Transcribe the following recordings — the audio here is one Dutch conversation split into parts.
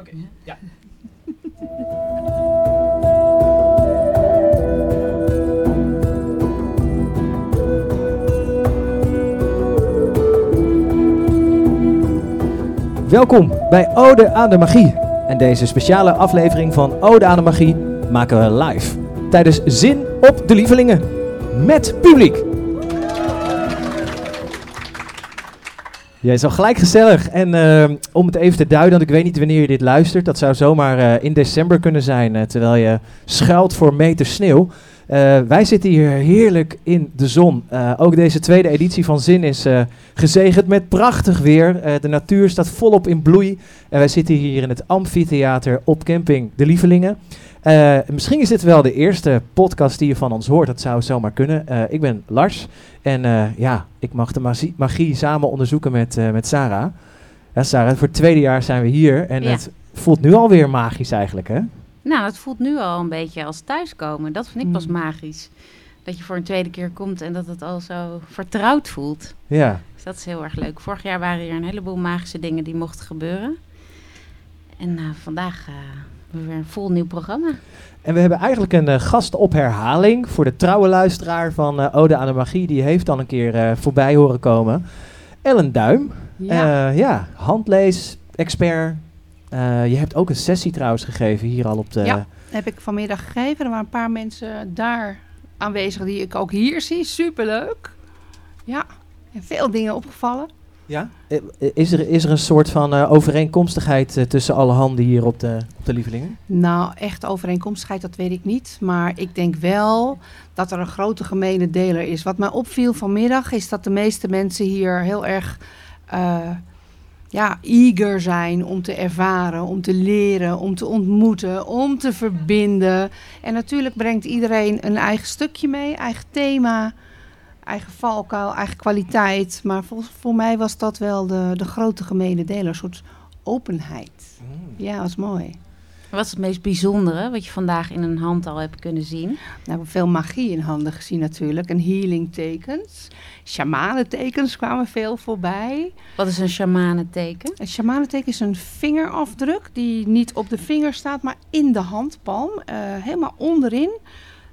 Oké, ja. Welkom bij Ode aan de Magie. En deze speciale aflevering van Ode aan de Magie maken we live. Tijdens Zin op de Lievelingen. Met publiek. Ja, is al gelijk gezellig. En eh, om het even te duiden, want ik weet niet wanneer je dit luistert. Dat zou zomaar eh, in december kunnen zijn, eh, terwijl je schuilt voor meter sneeuw. Wij zitten hier heerlijk in de zon. Ook deze tweede editie van Zin is gezegend met prachtig weer. De natuur staat volop in bloei. En wij zitten hier in het amfitheater op camping De Lievelingen. Eh, misschien is dit wel de eerste podcast die je van ons hoort. Dat zou zomaar kunnen. Eh, ik ben Lars. En eh, ja, ik mag de magie, magie samen onderzoeken met, met Sarah. Ja, Sarah, voor het tweede jaar zijn we hier. En Ja. het voelt nu alweer magisch eigenlijk, hè? Nou, het voelt nu al een beetje als thuiskomen. Dat vind ik pas Mm. magisch. Dat je voor een tweede keer komt en dat het al zo vertrouwd voelt. Ja. Dus dat is heel erg leuk. Vorig jaar waren hier een heleboel magische dingen die mochten gebeuren. En vandaag weer een vol nieuw programma. En we hebben eigenlijk een eh, gast op herhaling voor de trouwe luisteraar van eh, Ode aan de Magie. Die heeft al een keer eh, voorbij horen komen. Ellen Duim. Ja, ja handlees, expert. Eh, je hebt ook een sessie trouwens gegeven hier al op de... Ja. heb ik vanmiddag gegeven. Er waren een paar mensen daar aanwezig die ik ook hier zie. Superleuk. Ja, en veel dingen opgevallen. Ja? Eh, eh, Is er, is er een soort van eh, overeenkomstigheid tussen alle handen hier op de, op de lievelingen? Nou, echt overeenkomstigheid, dat weet ik niet. Maar ik denk wel dat er een grote gemene deler is. Wat mij opviel vanmiddag is dat de meeste mensen hier heel erg eh, ja, eager zijn om te ervaren, om te leren, om te ontmoeten, om te verbinden. En natuurlijk brengt iedereen een eigen stukje mee, eigen thema, eigen valkuil, eigen kwaliteit. Maar voor, voor mij was dat wel de, de grote gemene deler, een soort openheid. Ja, dat was mooi. Wat is het meest bijzondere wat je vandaag in een hand al hebt kunnen zien? Nou, we hebben veel magie in handen gezien natuurlijk. En healing tekens. Shamanentekens kwamen veel voorbij. Wat is een shamanenteken? Een shamanenteken is een vingerafdruk die niet op de vinger staat, maar in de handpalm. eh, helemaal onderin.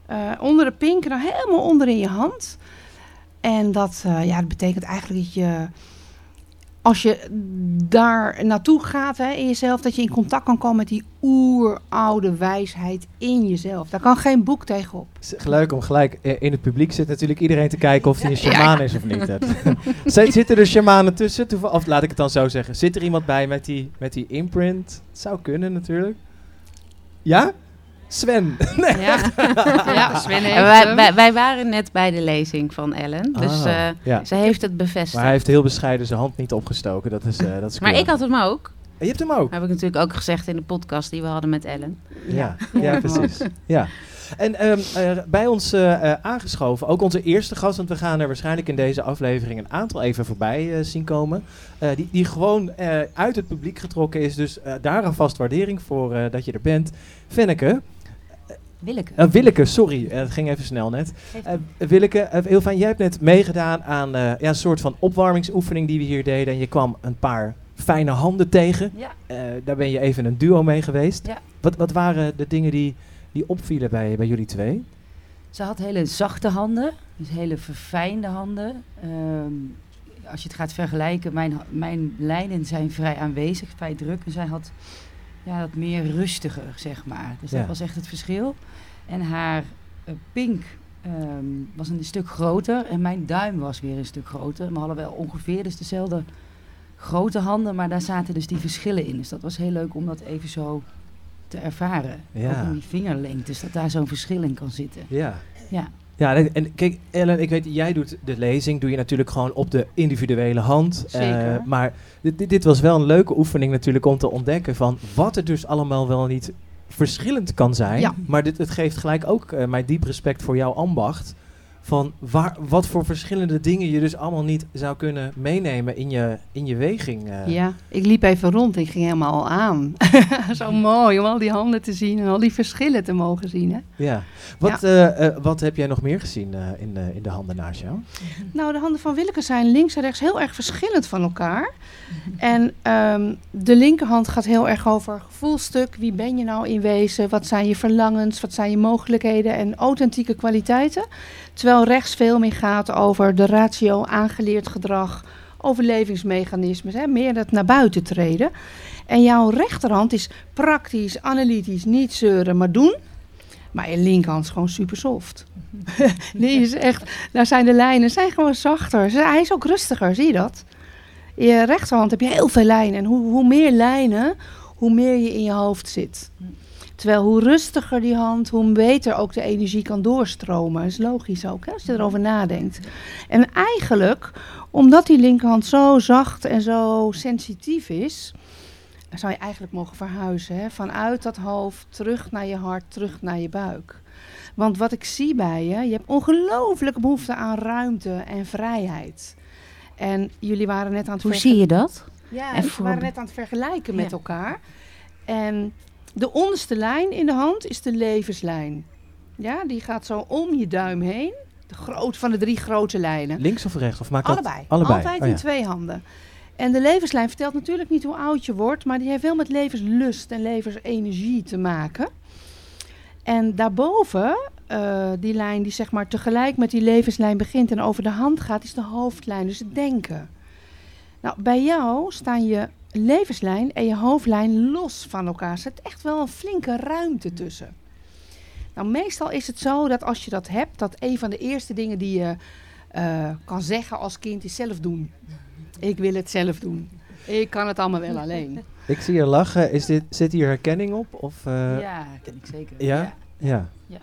eh, onder de pink, nou helemaal onderin je hand. En dat, eh, ja, dat betekent eigenlijk dat je... Als je daar naartoe gaat hè, in jezelf, dat je in contact kan komen met die oeroude wijsheid in jezelf. Daar kan geen boek tegenop. Leuk om gelijk eh, in het publiek zit natuurlijk iedereen te kijken of hij een shamaan is of niet. Zit- Zitten er shamanen tussen? Of laat ik het dan zo zeggen. Zit er iemand bij met die, met die imprint? Het zou kunnen natuurlijk. Ja? Sven. Nee. Ja, ja Sven heeft wij, wij, wij waren net bij de lezing van Ellen. Dus Ah, eh, ja. ze heeft het bevestigd. Maar hij heeft heel bescheiden zijn hand niet opgestoken. Dat is, eh dat is Maar ik had hem ook. En je hebt hem ook? Heb ik natuurlijk ook gezegd in de podcast die we hadden met Ellen. Ja, ja, precies. Ja. En ehm, eh, bij ons aangeschoven, ook onze eerste gast, want we gaan er waarschijnlijk in deze aflevering een aantal even voorbij zien komen. eh, die, die gewoon eh, uit het publiek getrokken is. Dus eh, daar alvast waardering voor eh, dat je er bent. Venneke, Willeke. eh, Willeke, sorry, eh, het ging even snel net. Eh, Willeke, heel fijn, jij hebt net meegedaan aan ja, een soort van opwarmingsoefening die we hier deden. En je kwam een paar fijne handen tegen. Ja. Daar ben je even een duo mee geweest. Ja. Wat, wat waren de dingen die, die opvielen bij, bij jullie twee? Ze had hele zachte handen, dus hele verfijnde handen. Ehm, als je het gaat vergelijken, mijn, mijn lijnen zijn vrij aanwezig, vrij druk. En zij had ja, dat meer rustiger, zeg maar. Dus Ja. dat was echt het verschil. En haar eh, pink ehm, was een stuk groter en mijn duim was weer een stuk groter. We hadden wel ongeveer dus dezelfde grote handen, maar daar zaten dus die verschillen in. Dus dat was heel leuk om dat even zo te ervaren. Ja. Ook in die vingerlengtes, dat daar zo'n verschil in kan zitten. Ja. Ja. Ja, en- kijk, Ellen, ik weet, jij doet de lezing, doe je natuurlijk gewoon op de individuele hand. Zeker. Eh, maar dit, dit, was wel een leuke oefening natuurlijk om te ontdekken van wat er dus allemaal wel niet verschillend kan zijn. Ja. Maar dit, het geeft gelijk ook eh, mijn diep respect voor jouw ambacht. Van waar, wat voor verschillende dingen je dus allemaal niet zou kunnen meenemen in je, in je weging. eh. Ja, ik liep even rond. Ik ging helemaal al aan. Zo mooi om al die handen te zien en al die verschillen te mogen zien. Hè? Ja. Wat, eh, eh, wat heb jij nog meer gezien in, de, in de handen naast jou? Nou, de handen van Willeke zijn links en rechts heel erg verschillend van elkaar. En ehm, de linkerhand gaat heel erg over gevoelstuk. Wie ben je nou in wezen? Wat zijn je verlangens? Wat zijn je mogelijkheden en authentieke kwaliteiten? Terwijl rechts veel meer gaat over de ratio, aangeleerd gedrag, overlevingsmechanismes. Hè? Meer dat naar buiten treden. En jouw rechterhand is praktisch, analytisch, niet zeuren, maar doen. Maar je linkerhand is gewoon super soft. Die is echt, daar zijn de lijnen zijn gewoon zachter. Hij is ook rustiger, zie je dat? Je rechterhand heb je heel veel lijnen. En hoe, hoe meer lijnen, hoe meer je in je hoofd zit. Terwijl hoe rustiger die hand, hoe beter ook de energie kan doorstromen. Dat is logisch ook, hè, als je erover nadenkt. En eigenlijk, omdat die linkerhand zo zacht en zo sensitief is, zou je eigenlijk mogen verhuizen. Hè? Vanuit dat hoofd, terug naar je hart, terug naar je buik. Want wat ik zie bij je, je hebt ongelooflijke behoefte aan ruimte en vrijheid. En jullie waren net aan het Hoe zie je dat? ja, En we waren net aan het vergelijken met Ja. elkaar. En de onderste lijn in de hand is de levenslijn. Ja, die gaat zo om je duim heen. De groot van de drie grote lijnen. Links of rechts? Of maakt dat Allebei. allebei? Altijd Oh, in ja. twee handen. En de levenslijn vertelt natuurlijk niet hoe oud je wordt, maar die heeft wel met levenslust en levensenergie te maken. En daarboven, eh, die lijn die zeg maar tegelijk met die levenslijn begint en over de hand gaat, is de hoofdlijn, dus het denken. Nou, bij jou staan je levenslijn en je hoofdlijn los van elkaar. Er zit echt wel een flinke ruimte tussen. Nou, meestal is het zo dat als je dat hebt, dat een van de eerste dingen die je eh, kan zeggen als kind is zelf doen. Ik wil het zelf doen. Ik kan het allemaal wel alleen. Ik zie je lachen. Is dit, zit hier herkenning op? Of, eh, ja, ken ik zeker. ja? Ja. Ja.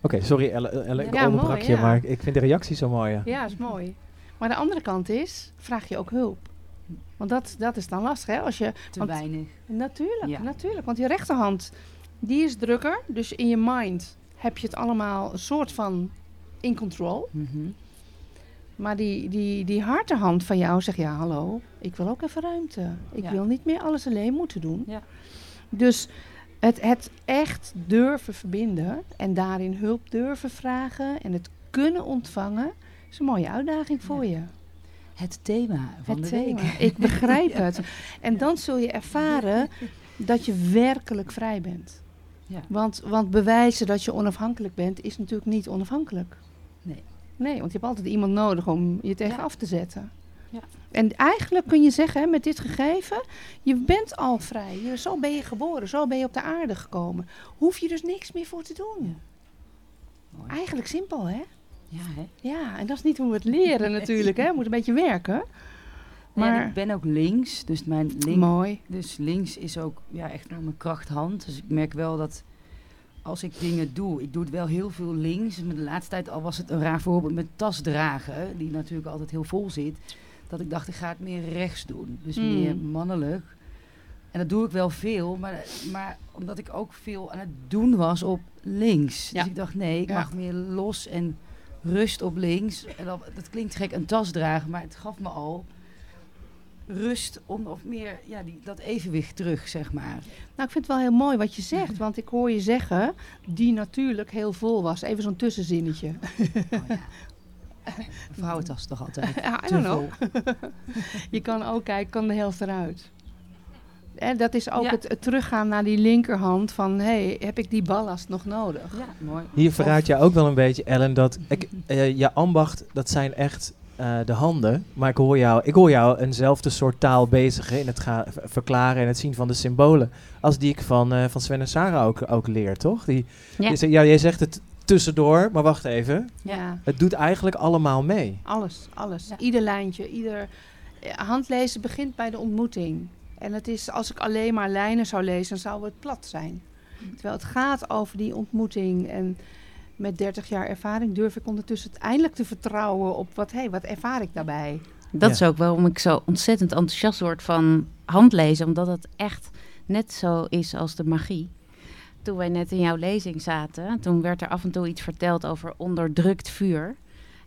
Oké, sorry Elle, Elle ik Ja, onderbrak mooi, je, ja. maar ik, vind de reactie zo mooi. ja. Ja, is mooi. Maar de andere kant is, vraag je ook hulp. Want dat, dat is dan lastig, hè? Als je, Te want- weinig. natuurlijk, Ja. natuurlijk. Want je rechterhand, die is drukker. Dus in je mind heb je het allemaal een soort van in control. Mhm. Maar die, die, die hartenhand van jou zegt, ja hallo, ik wil ook even ruimte. Ik Ja. wil niet meer alles alleen moeten doen. Ja. Dus het, het echt durven verbinden en daarin hulp durven vragen en het kunnen ontvangen, is een mooie uitdaging voor je. Het thema van het de thema. week. Ik begrijp het. En dan zul je ervaren dat je werkelijk vrij bent. Ja. Want, want bewijzen dat je onafhankelijk bent, is natuurlijk niet onafhankelijk. Nee. Nee, want je hebt altijd iemand nodig om je tegen Ja. af te zetten. Ja. En eigenlijk kun je zeggen, hè, met dit gegeven, je bent al vrij. Je, zo ben je geboren, zo ben je op de aarde gekomen. Hoef je dus niks meer voor te doen. Mooi. Eigenlijk simpel, hè? Ja, hè? Ja, en dat is niet hoe we het leren natuurlijk, hè? Moet een beetje werken. Maar ik ben ook links, dus mijn link, mooi. dus links is ook ja, echt mijn krachthand. Dus ik merk wel dat als ik dingen doe, ik doe het wel heel veel links. En de laatste tijd al was het een raar voorbeeld met tas dragen, die natuurlijk altijd heel vol zit. Dat ik dacht, ik ga het meer rechts doen. Dus Mm. meer mannelijk. En dat doe ik wel veel, maar, maar omdat ik ook veel aan het doen was op links. Ja. Dus ik dacht, nee, ik Ja. mag meer los en rust op links. En dat, dat klinkt gek, een tas dragen, maar het gaf me al rust om of meer ja, die, dat evenwicht terug, zeg maar. Nou, ik vind het wel heel mooi wat je zegt. Want ik hoor je zeggen, die natuurlijk heel vol was. Even zo'n tussenzinnetje. Oh, ja. Vrouwentas toch altijd. Ja, I don't know. Je kan ook kijken, kan de helft eruit. En dat is ook Ja. het, het teruggaan naar die linkerhand van... hey, heb ik die ballast nog nodig? Ja, mooi. Hier verraad je ook wel een beetje, Ellen, dat ik, eh, je ambacht, dat zijn echt eh, de handen. Maar ik hoor, jou, ik hoor jou eenzelfde soort taal bezigen in het ga- verklaren en het zien van de symbolen. Als die ik van, eh, van Sven en Sarah ook, ook leer, toch? Die, Ja. je zegt- ja, jij zegt het tussendoor, maar wacht even. Ja, Het doet eigenlijk allemaal mee. alles, alles. Ja. Ieder lijntje, ieder... Handlezen begint bij de ontmoeting. En het is, als ik alleen maar lijnen zou lezen, dan zou het plat zijn. Terwijl het gaat over die ontmoeting. En met 30 jaar ervaring durf ik ondertussen eindelijk te vertrouwen op wat, hey, wat ervaar ik daarbij. Dat Ja. is ook waarom ik zo ontzettend enthousiast word van handlezen. Omdat het echt net zo is als de magie. Toen wij net in jouw lezing zaten, toen werd er af en toe iets verteld over onderdrukt vuur.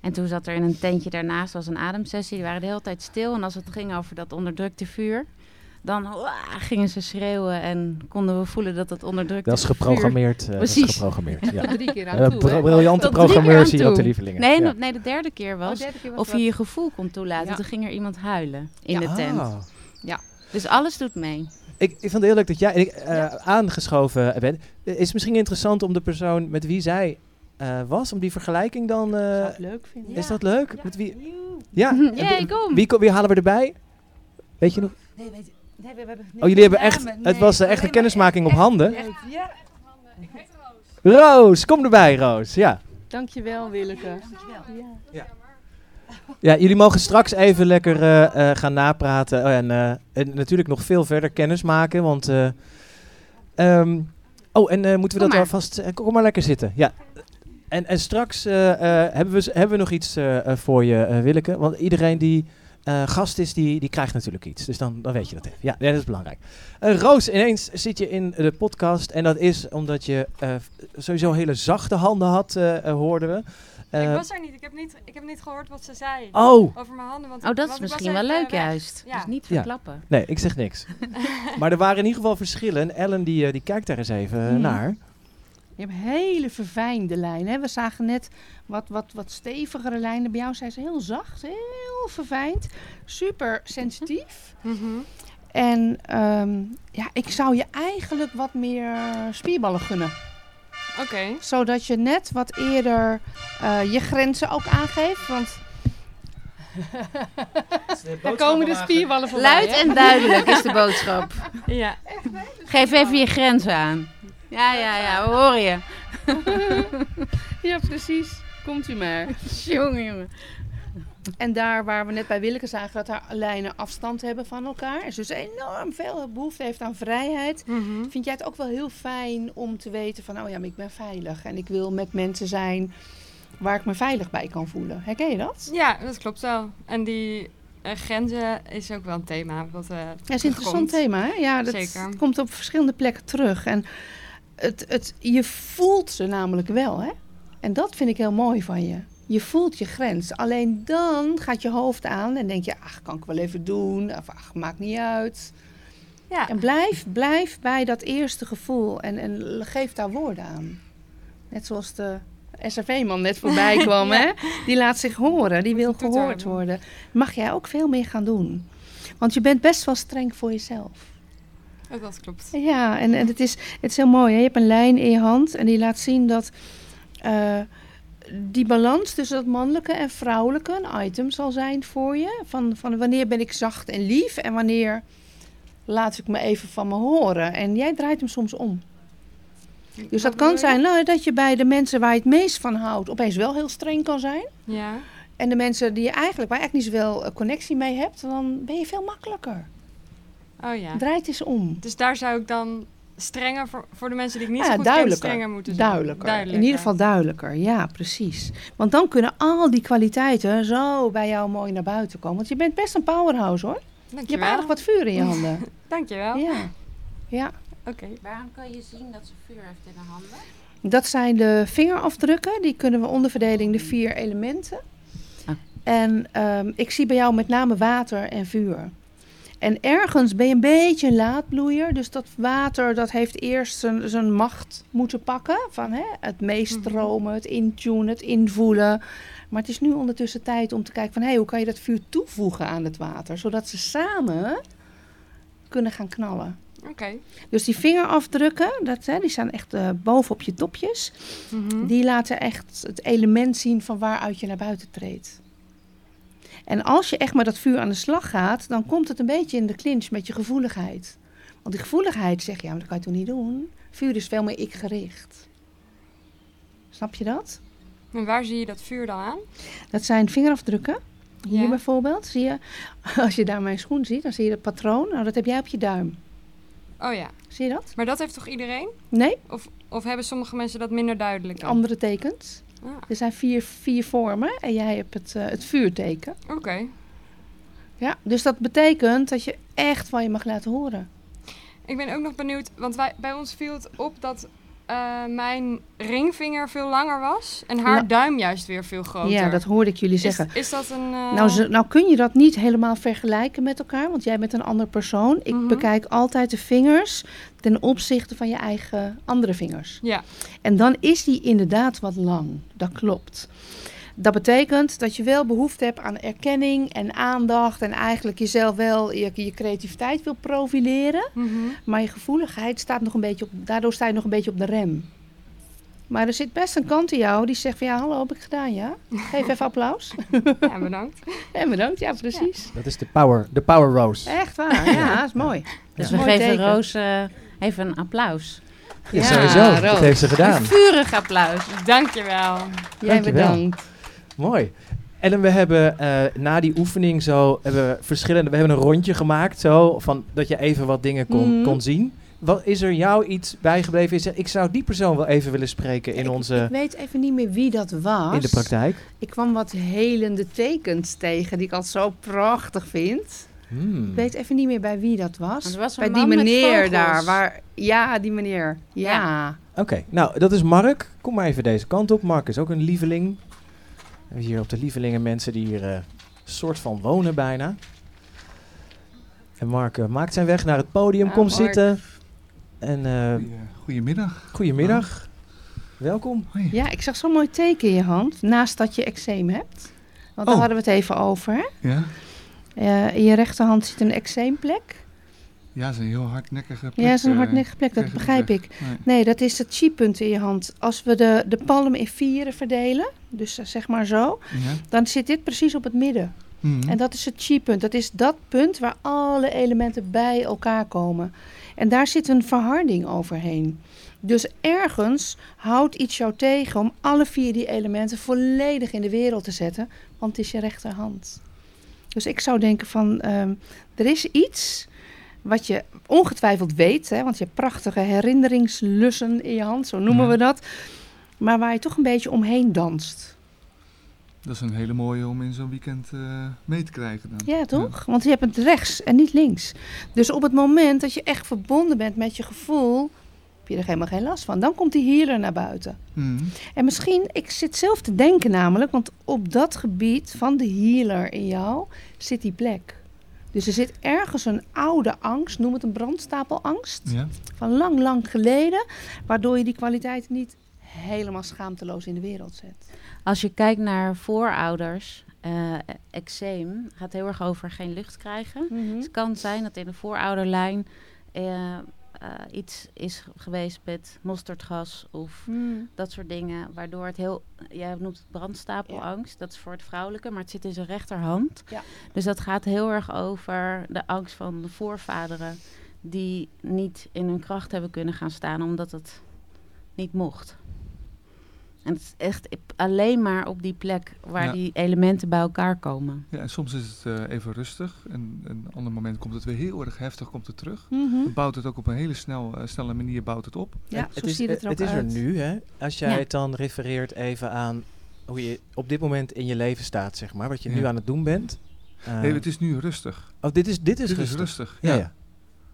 En toen zat er in een tentje daarnaast was een ademsessie. Die waren de hele tijd stil. En als het ging over dat onderdrukte vuur, dan "Wah!" gingen ze schreeuwen en konden we voelen dat het onderdrukte Dat is geprogrammeerd. eh, dat is Precies. geprogrammeerd, ja. Drie keer aan Eh, toe, br- hè? briljante programmeurs hier op de lievelingen. Nee, ja. nee, de derde keer was Oh, derde keer was of je wat. je gevoel kon toelaten. Ja. Toen ging er iemand huilen in de Ah. tent. Dus alles doet mee. Ik, ik vond het heel leuk dat jij ik, eh, aangeschoven bent. Is het misschien interessant om de persoon met wie zij eh, was, om die vergelijking dan... eh, ik leuk vinden. Is dat leuk? Ja. Met wie? Ja. En kom. Wie, wie halen we erbij? Weet je nog? Nee, weet je, nee, we hebben Oh, jullie hebben echt... Het was eh, echt een kennismaking op handen. Ja. Roos, kom erbij, Roos. Ja. Dankjewel, Willeke. Ja, jullie mogen straks even lekker eh, eh, gaan napraten oh, en, eh, en natuurlijk nog veel verder kennis maken, want... eh, ehm, oh, en eh, moeten we Kom dat maar. alvast... kom maar lekker zitten, ja. En, en straks eh, eh, hebben, we, hebben we nog iets voor je, eh, Willeke. Want iedereen die eh, gast is, die, die krijgt natuurlijk iets. Dus dan, dan weet je dat even. Ja, ja, dat is belangrijk. Eh, Roos, ineens zit je in de podcast. En dat is omdat je eh, sowieso hele zachte handen had, hoorden we. ik was er niet. Ik heb niet, ik heb niet gehoord wat ze zei oh, over mijn handen. Want, Oh, dat is misschien wel leuk juist. Ja. Dus niet Ja. verklappen. Nee, ik zeg niks. maar er waren in ieder geval verschillen. En Ellen die, die kijkt daar eens even Mhm. naar. Je hebt hele verfijnde lijnen. Hè? We zagen net wat, wat, wat stevigere lijnen. Bij jou zijn ze heel zacht, heel verfijnd. Super sensitief. Mhm. En ehm, ja, ik zou je eigenlijk wat meer spierballen gunnen. Oké. Zodat je net wat eerder eh, je grenzen ook aangeeft. Want daar komen de spierballen voorbij. Luid hè? en duidelijk is de boodschap. Ja. Geef even je grenzen aan. Ja, ja, ja, we horen je. Ja, precies. Komt u maar. Jongen, jongen. En daar waar we net bij Willeke zagen dat haar lijnen afstand hebben van elkaar. En ze dus enorm veel behoefte heeft aan vrijheid. Mhm. Vind jij het ook wel heel fijn om te weten van, oh ja, maar ik ben veilig. En ik wil met mensen zijn waar ik me veilig bij kan voelen. Herken je dat? Ja, dat klopt wel. En die eh, grenzen is ook wel een thema. Wat, eh Ja, dat is een interessant thema. Hè? Ja, dat Zeker. komt op verschillende plekken terug. En het, het, je voelt ze namelijk wel. Hè? En dat vind ik heel mooi van je. Je voelt je grens. Alleen dan gaat je hoofd aan en denk je, ach, kan ik wel even doen. Of ach, maakt niet uit. Ja. En blijf, blijf bij dat eerste gevoel en, en geef daar woorden aan. Net zoals de SRV-man net voorbij kwam, Ja. hè? Die laat zich horen, die Moet wil gehoord worden. Mag jij ook veel meer gaan doen. Want je bent best wel streng voor jezelf. Oh, dat klopt. Ja, en, en het, is, het is heel mooi. Hè? Je hebt een lijn in je hand en die laat zien dat eh, die balans tussen dat mannelijke en vrouwelijke een item zal zijn voor je. Van, van wanneer ben ik zacht en lief en wanneer laat ik me even van me horen. En jij draait hem soms om. Dus dat kan zijn nou, dat je bij de mensen waar je het meest van houdt opeens wel heel streng kan zijn. Ja. En de mensen die je eigenlijk, waar je eigenlijk niet zoveel eh, connectie mee hebt, dan ben je veel makkelijker. Oh ja. Draait eens om. Dus daar zou ik dan strenger voor, voor de mensen die ik niet Ja, zo goed ken, duidelijker. strenger moeten zijn. Duidelijker. In ieder geval duidelijker, ja, precies. Want dan kunnen al die kwaliteiten zo bij jou mooi naar buiten komen. Want je bent best een powerhouse hoor. Je hebt Dankjewel. aardig wat vuur in je handen. Dankjewel. ja. ja. Oké. Waarom kan je zien dat ze vuur heeft in haar handen? Dat zijn de vingerafdrukken. Die kunnen we onderverdeling de vier elementen. Ah. En ehm, ik zie bij jou met name water en vuur. En ergens ben je een beetje een laadbloeier. Dus dat water dat heeft eerst zijn, zijn macht moeten pakken. Van hè, het meestromen, het intunen, het invoelen. Maar het is nu ondertussen tijd om te kijken van... Hé, hoe kan je dat vuur toevoegen aan het water? Zodat ze samen kunnen gaan knallen. Oké. Dus die vingerafdrukken, dat, hè, die staan echt eh, boven op je topjes. Mhm. Die laten echt het element zien van waaruit je naar buiten treedt. En als je echt met dat vuur aan de slag gaat, dan komt het een beetje in de clinch met je gevoeligheid. Want die gevoeligheid zegt, ja, maar dat kan je toch niet doen? Vuur is veel meer ik-gericht. Snap je dat? En waar zie je dat vuur dan aan? Dat zijn vingerafdrukken. Hier Ja. bijvoorbeeld, zie je, als je daar mijn schoen ziet, dan zie je het patroon. Nou, dat heb jij op je duim. Oh ja. Zie je dat? Maar dat heeft toch iedereen? Nee, Of, of hebben sommige mensen dat minder duidelijk? dan? andere tekens. Ah, Er zijn vier, vier vormen en jij hebt het, eh, het vuurteken. Oké. Ja, dus dat betekent dat je echt van je mag laten horen. Ik ben ook nog benieuwd, want wij, bij ons viel het op dat eh, mijn ringvinger veel langer was en haar duim juist weer veel groter. Ja, dat hoorde ik jullie zeggen. Is, is dat een... eh, Nou, ze- nou kun je dat niet helemaal vergelijken met elkaar, want jij bent een ander persoon. Ik Mhm. bekijk altijd de vingers ten opzichte van je eigen andere vingers. Ja, En dan is die inderdaad wat lang. Dat klopt. Dat betekent dat je wel behoefte hebt aan erkenning en aandacht en eigenlijk jezelf wel je, je creativiteit wil profileren. mhm. Maar je gevoeligheid staat nog een beetje op, daardoor sta je nog een beetje op de rem. Maar er zit best een kant in jou die zegt van ja, hallo, heb ik gedaan, ja? Geef even applaus. ja bedankt. En bedankt, ja, precies. Dat is de power, de power rose. Echt waar, ja, dat is mooi. Dus Ja. we Mooi geven teken. Roos eh, even een applaus. Ja, Ja, sowieso. Dat heeft ze gedaan. Een vurig applaus. Dankjewel. Jij Dankjewel. bedankt. Mooi. En we hebben eh, na die oefening zo hebben we verschillende. We hebben een rondje gemaakt zo van dat je even wat dingen kon, Mhm. kon zien. Wat is er jou iets bijgebleven? Is er, ik zou die persoon wel even willen spreken in Ik- onze Ik weet even niet meer wie dat was. in de praktijk. Ik kwam wat helende tekens tegen die ik altijd zo prachtig vind. Hmm. Ik weet even niet meer bij wie dat was. Er was een bij die meneer daar. Waar, ja, die meneer. Ja. Oké, nou dat is Mark. Kom maar even deze kant op. Mark is ook een lieveling. We hebben hier op de lievelingen mensen die hier eh soort van wonen bijna. En Mark eh, maakt zijn weg naar het podium. Ja, Kom Mark. zitten. En eh Goedemiddag. goedemiddag. Welkom. Hoi. ja, ik zag zo'n mooi teken in je hand. Naast dat je eczeem hebt. Want daar Oh. hadden we het even over. Hè? Ja? Eh, in je rechterhand zit een eczeemplek. Ja, dat is een heel hardnekkige plek. Ja, dat is een eh, hardnekkige plek, dat begrijp ik. Nee. Nee, dat is het chi-punt in je hand. Als we de, de palm in vieren verdelen, dus eh, zeg maar zo, Ja? dan zit dit precies op het midden. Mhm. En dat is het chi-punt. Dat is dat punt waar alle elementen bij elkaar komen. En daar zit een verharding overheen. Dus ergens houdt iets jou tegen om alle vier die elementen volledig in de wereld te zetten, want het is je rechterhand. Dus ik zou denken van, ehm, er is iets wat je ongetwijfeld weet, hè, want je hebt prachtige herinneringslussen in je hand, zo noemen Ja. we dat, maar waar je toch een beetje omheen danst. Dat is een hele mooie om in zo'n weekend eh, mee te krijgen dan. Ja, toch? Want je hebt het rechts en niet links. Dus op het moment dat je echt verbonden bent met je gevoel, heb je er helemaal geen last van. Dan komt die healer naar buiten. Mhm. En misschien, ik zit zelf te denken namelijk, want op dat gebied van de healer in jou zit die plek. Dus er zit ergens een oude angst, noem het een brandstapelangst, Ja? van lang, lang geleden, waardoor je die kwaliteit niet helemaal schaamteloos in de wereld zet. Als je kijkt naar voorouders, eh eczeem gaat heel erg over geen lucht krijgen. Dus het kan zijn dat in de voorouderlijn eh, iets is geweest met mosterdgas of Hmm. dat soort dingen, waardoor het heel, jij noemt het brandstapelangst, dat is voor het vrouwelijke, maar het zit in zijn rechterhand. Ja. Dus dat gaat heel erg over de angst van de voorvaderen die niet in hun kracht hebben kunnen gaan staan omdat het niet mocht. En het is echt alleen maar op die plek waar Ja. die elementen bij elkaar komen. ja, en soms is het eh, even rustig. En een ander moment komt het weer heel erg heftig komt het terug. Dan bouwt het ook op een hele snel, eh, snelle manier bouwt het op. Ja, het zo is, ziet het er ook het is er uit. nu, hè? Als jij Ja. het dan refereert even aan hoe je op dit moment in je leven staat, zeg maar. Wat je nu aan het doen bent. Eh, nee, het is nu rustig. oh, dit is, dit is Dit rustig. is rustig. Ja, Ja, ja.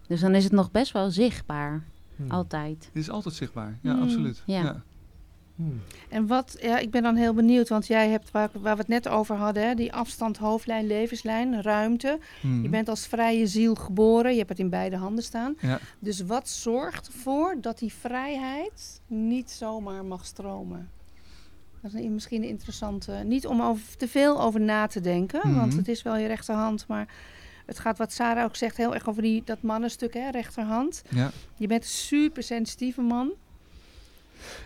Dus dan is het nog best wel zichtbaar, Hmm. altijd. Dit is altijd zichtbaar. Ja, Mm. absoluut. Ja. Hmm. En wat, ja, ik ben dan heel benieuwd, want jij hebt waar, waar we het net over hadden, hè, die afstand, hoofdlijn, levenslijn, ruimte. Je bent als vrije ziel geboren, je hebt het in beide handen staan. Ja. Dus wat zorgt ervoor dat die vrijheid niet zomaar mag stromen? Dat is misschien een interessante, niet om over, te veel over na te denken, want Mhm. het is wel je rechterhand, maar het gaat wat Sarah ook zegt heel erg over die, dat mannenstuk, hè, rechterhand. Ja. Je bent een super sensitieve man.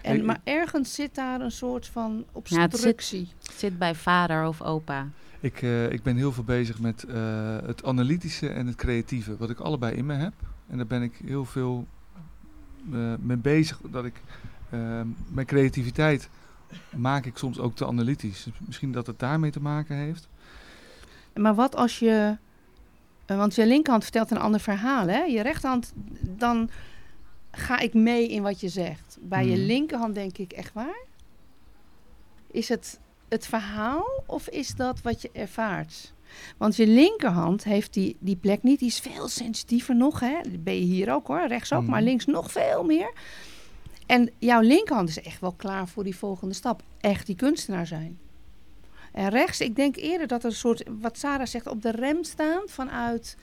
En, maar ergens zit daar een soort van Ja, het obstructie. Het zit bij vader of opa. Ik, eh, ik ben heel veel bezig met eh, het analytische en het creatieve, wat ik allebei in me heb. En daar ben ik heel veel eh, mee bezig. Dat ik eh, mijn creativiteit maak ik soms ook te analytisch. Dus misschien dat het daarmee te maken heeft. Maar wat als je. Want je linkerhand vertelt een ander verhaal, hè? Je rechterhand, dan ga ik mee in wat je zegt. Bij je Mhm. linkerhand denk ik, echt waar? Is het het verhaal of is dat wat je ervaart? Want je linkerhand heeft die, die plek niet, die is veel sensitiever nog. Hè? Dat ben je hier ook hoor, rechts ook, maar Mhm. links nog veel meer. En jouw linkerhand is echt wel klaar voor die volgende stap. Echt die kunstenaar zijn. En rechts, ik denk eerder dat er een soort, wat Sarah zegt, op de rem staan vanuit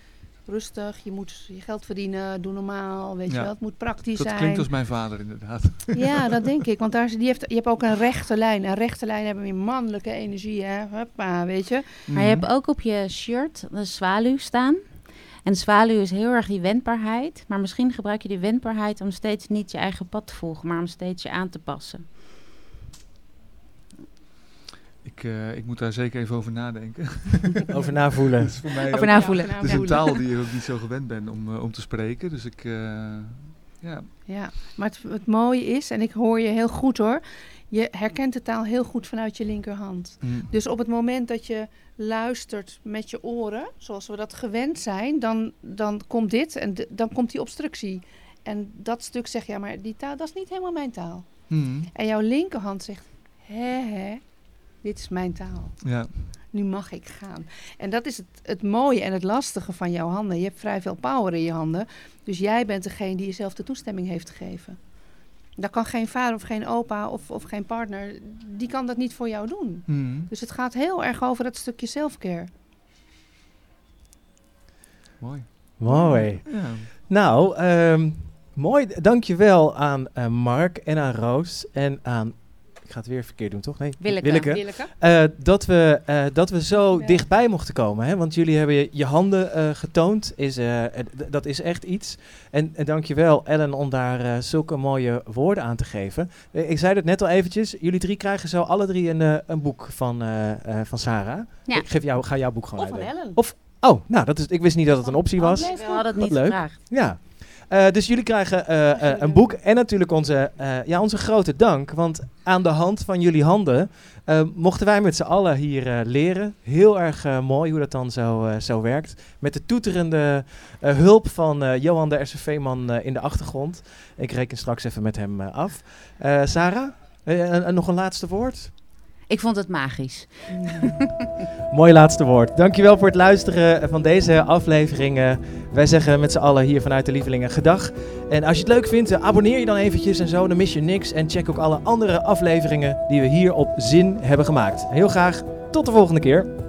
rustig, je moet je geld verdienen, doe normaal, weet Ja. je wel, het moet praktisch Dat zijn. klinkt als mijn vader inderdaad. Ja, dat denk ik. Want daar, die heeft, je hebt ook een rechte lijn. En rechte lijnen hebben meer mannelijke energie, hè. Huppa, weet je. Maar je Mhm. hebt ook op je shirt een zwaluw staan. En zwaluw is heel erg die wendbaarheid. Maar misschien gebruik je die wendbaarheid om steeds niet je eigen pad te volgen, maar om steeds je aan te passen. Ik, eh, ik moet daar zeker even over nadenken. Over navoelen. Dat is voor mij Over ook- navoelen. Ja, Het is een taal die ik ook niet zo gewend ben om, eh, om te spreken. Dus ik, eh, ja, Ja, maar het, het mooie is, en ik hoor je heel goed hoor, je herkent de taal heel goed vanuit je linkerhand. mm, Dus op het moment dat je luistert met je oren, zoals we dat gewend zijn, dan, dan komt dit en dan komt die obstructie. En dat stuk zegt, ja, maar die taal, dat is niet helemaal mijn taal. mm, En jouw linkerhand zegt, hè hè, dit is mijn taal. ja. Nu mag ik gaan. En dat is het, het mooie en het lastige van jouw handen. Je hebt vrij veel power in je handen. Dus jij bent degene die jezelf de toestemming heeft gegeven. Dat kan geen vader of geen opa of, of geen partner. Die kan dat niet voor jou doen. mm, Dus het gaat heel erg over dat stukje selfcare. mooi. Mooi. Ja. Nou, ehm, mooi. Dankjewel aan eh, Mark en aan Roos en aan... Ik ga het weer verkeerd doen, toch? Nee, Willeke. Willeke? Eh, dat, we, eh, dat we zo Ja. dichtbij mochten komen. Hè? Want jullie hebben je, je handen eh, getoond. Is, dat is echt iets. En, en dankjewel Ellen om daar zulke mooie woorden aan te geven. Ik zei het net al eventjes. Jullie drie krijgen zo alle drie een, eh, een boek van, eh, eh, van Sarah. Ja. Ik geef jou, ga jouw boek gewoon Of van uitdelen. Ellen. Oh, nou, dat is, ik wist niet dat het een optie was. We hadden het Wat niet leuk. gevraagd. Ja. Eh, dus jullie krijgen eh, eh, een boek en natuurlijk onze, ja, onze grote dank. Want aan de hand van jullie handen mochten wij met z'n allen hier leren. Heel erg mooi hoe dat dan zo, zo werkt. Met de toeterende hulp van Johan de SCV-man in de achtergrond. Ik reken straks even met hem af. Sarah, nog een laatste woord? Ik vond het magisch. Mooi laatste woord. Dankjewel voor het luisteren van deze aflevering. Eh, wij zeggen met z'n allen hier vanuit de Lievelingen gedag. En als je het leuk vindt, abonneer je dan eventjes en zo. Dan mis je niks. En check ook alle andere afleveringen die we hier op Zin hebben gemaakt. Heel graag tot de volgende keer.